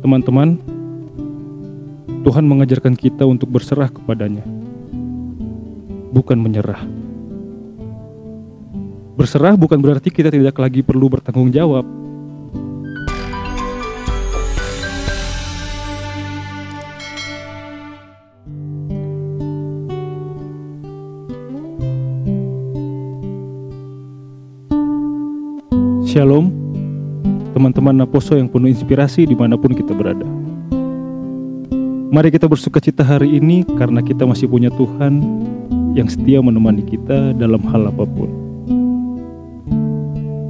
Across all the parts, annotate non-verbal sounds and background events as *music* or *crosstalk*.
Teman-teman, Tuhan mengajarkan kita untuk berserah kepadanya, bukan menyerah. Berserah bukan berarti kita tidak lagi perlu bertanggung jawab. Shalom, teman-teman Naposo yang penuh inspirasi di mana pun kita berada. Mari kita bersuka cita hari ini karena kita masih punya Tuhan yang setia menemani kita dalam hal apa pun.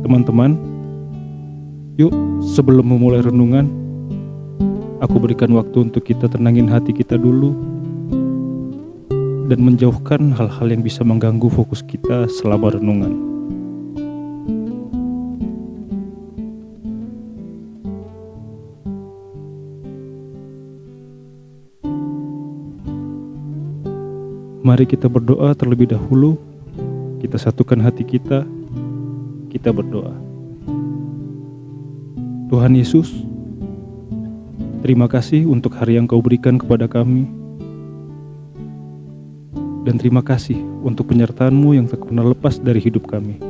Teman-teman, yuk sebelum memulai renungan, aku berikan waktu untuk kita tenangin hati kita dulu dan menjauhkan hal-hal yang bisa mengganggu fokus kita selama renungan. Mari kita berdoa terlebih dahulu. Kita satukan hati kita. Kita berdoa. Tuhan Yesus, terima kasih untuk hari yang Kau berikan kepada kami. Dan terima kasih untuk penyertaan-Mu yang tak pernah lepas dari hidup kami.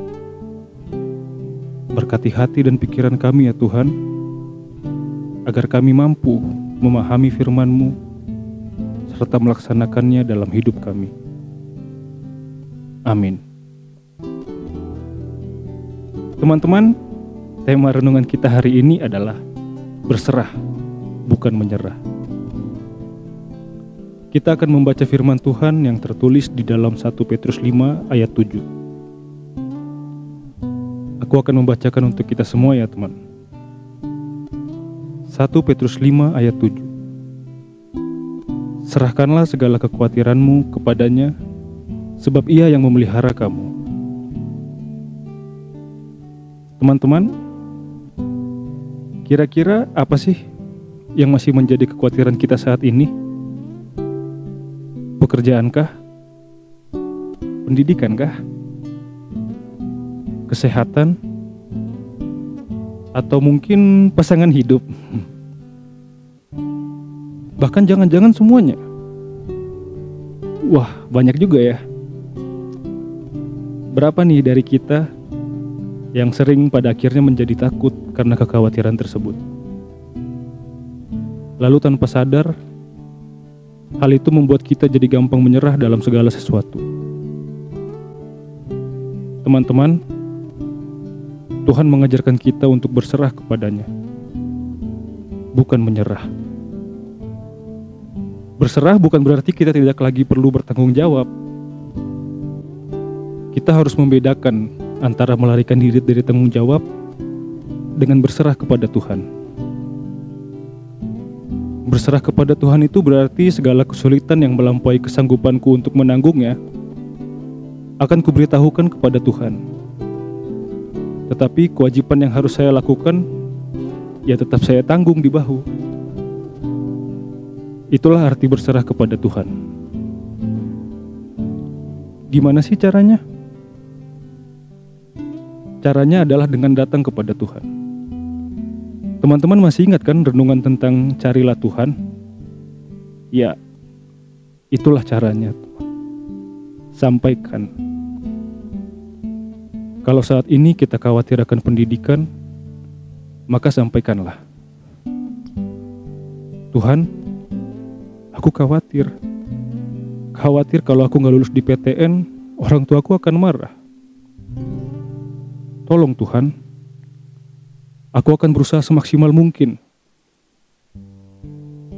Berkati hati dan pikiran kami ya Tuhan, agar kami mampu memahami firman-Mu serta melaksanakannya dalam hidup kami. Amin. Teman-teman, tema renungan kita hari ini adalah berserah, bukan menyerah. Kita akan membaca firman Tuhan yang tertulis di dalam 1 Petrus 5 ayat 7. Aku akan membacakan untuk kita semua ya teman. 1 Petrus 5 ayat 7. Serahkanlah segala kekhawatiranmu kepadanya, sebab ia yang memelihara kamu. Teman-teman, kira-kira apa sih yang masih menjadi kekhawatiran kita saat ini? Pekerjaankah? Pendidikankah? Kesehatan? Atau mungkin pasangan hidup? *laughs* Bahkan jangan-jangan semuanya. Wah, banyak juga ya. Berapa nih dari kita yang sering pada akhirnya menjadi takut karena kekhawatiran tersebut? Lalu tanpa sadar, hal itu membuat kita jadi gampang menyerah dalam segala sesuatu. Teman-teman, Tuhan mengajarkan kita untuk berserah kepadanya, bukan menyerah. Berserah bukan berarti kita tidak lagi perlu bertanggung jawab. Kita harus membedakan antara melarikan diri dari tanggung jawab dengan berserah kepada Tuhan. Berserah kepada Tuhan itu berarti segala kesulitan yang melampaui kesanggupanku untuk menanggungnya akan kuberitahukan kepada Tuhan. Tetapi kewajiban yang harus saya lakukan ya tetap saya tanggung di bahu. Itulah arti berserah kepada Tuhan. Gimana sih caranya? Caranya adalah dengan datang kepada Tuhan. Teman-teman masih ingat kan renungan tentang carilah Tuhan? Ya, itulah caranya. Sampaikan. Kalau saat ini kita khawatir akan pendidikan, maka sampaikanlah. Tuhan, Aku khawatir. Khawatir kalau aku nggak lulus di PTN, orang tuaku akan marah. Tolong Tuhan, aku akan berusaha semaksimal mungkin.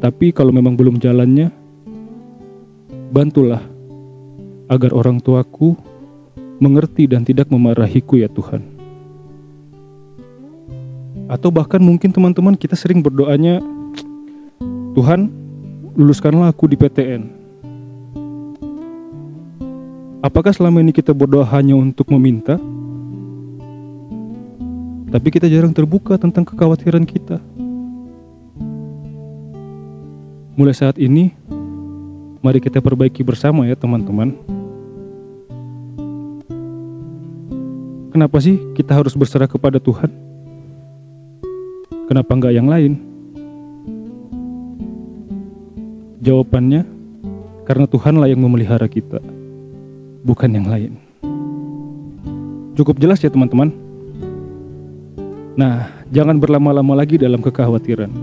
Tapi kalau memang belum jalannya, bantulah agar orang tuaku mengerti dan tidak memarahiku ya Tuhan. Atau bahkan mungkin teman-teman kita sering berdoanya, Tuhan, luluskanlah aku di PTN. Apakah selama ini kita berdoa hanya untuk meminta? Tapi kita jarang terbuka tentang kekhawatiran kita. Mulai saat ini, mari kita perbaiki bersama ya teman-teman. Kenapa sih kita harus berserah kepada Tuhan? Kenapa enggak yang lain? Jawabannya, karena Tuhanlah yang memelihara kita, bukan yang lain. Cukup jelas ya teman-teman? Nah, jangan berlama-lama lagi dalam kekhawatiran.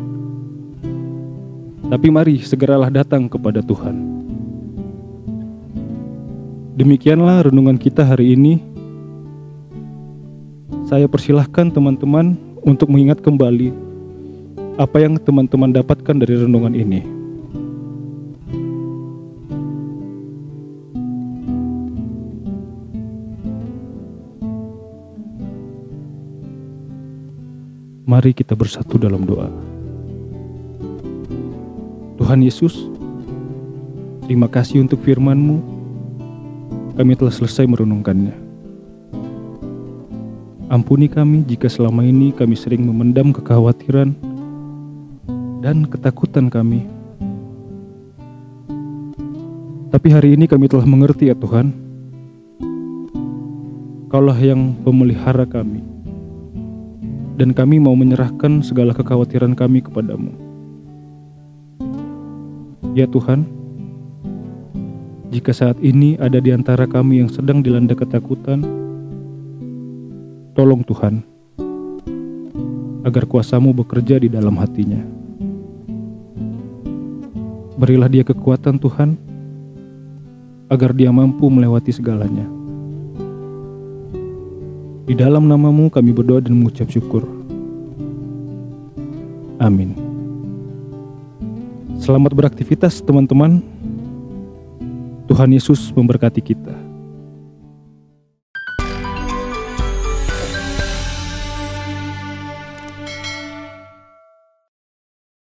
Tapi mari segeralah datang kepada Tuhan. Demikianlah renungan kita hari ini. Saya persilahkan teman-teman untuk mengingat kembali apa yang teman-teman dapatkan dari renungan ini. Mari kita bersatu dalam doa. Tuhan Yesus, terima kasih untuk firman-Mu. Kami telah selesai merenungkannya. Ampuni kami jika selama ini kami sering memendam kekhawatiran dan ketakutan kami. Tapi hari ini kami telah mengerti ya Tuhan, Kaulah yang pemelihara kami dan kami mau menyerahkan segala kekhawatiran kami kepadamu. Ya Tuhan, jika saat ini ada di antara kami yang sedang dilanda ketakutan, tolong Tuhan, agar kuasamu bekerja di dalam hatinya. Berilah dia kekuatan Tuhan, agar dia mampu melewati segalanya. Di dalam namamu kami berdoa dan mengucap syukur. Amin. Selamat beraktivitas teman-teman. Tuhan Yesus memberkati kita.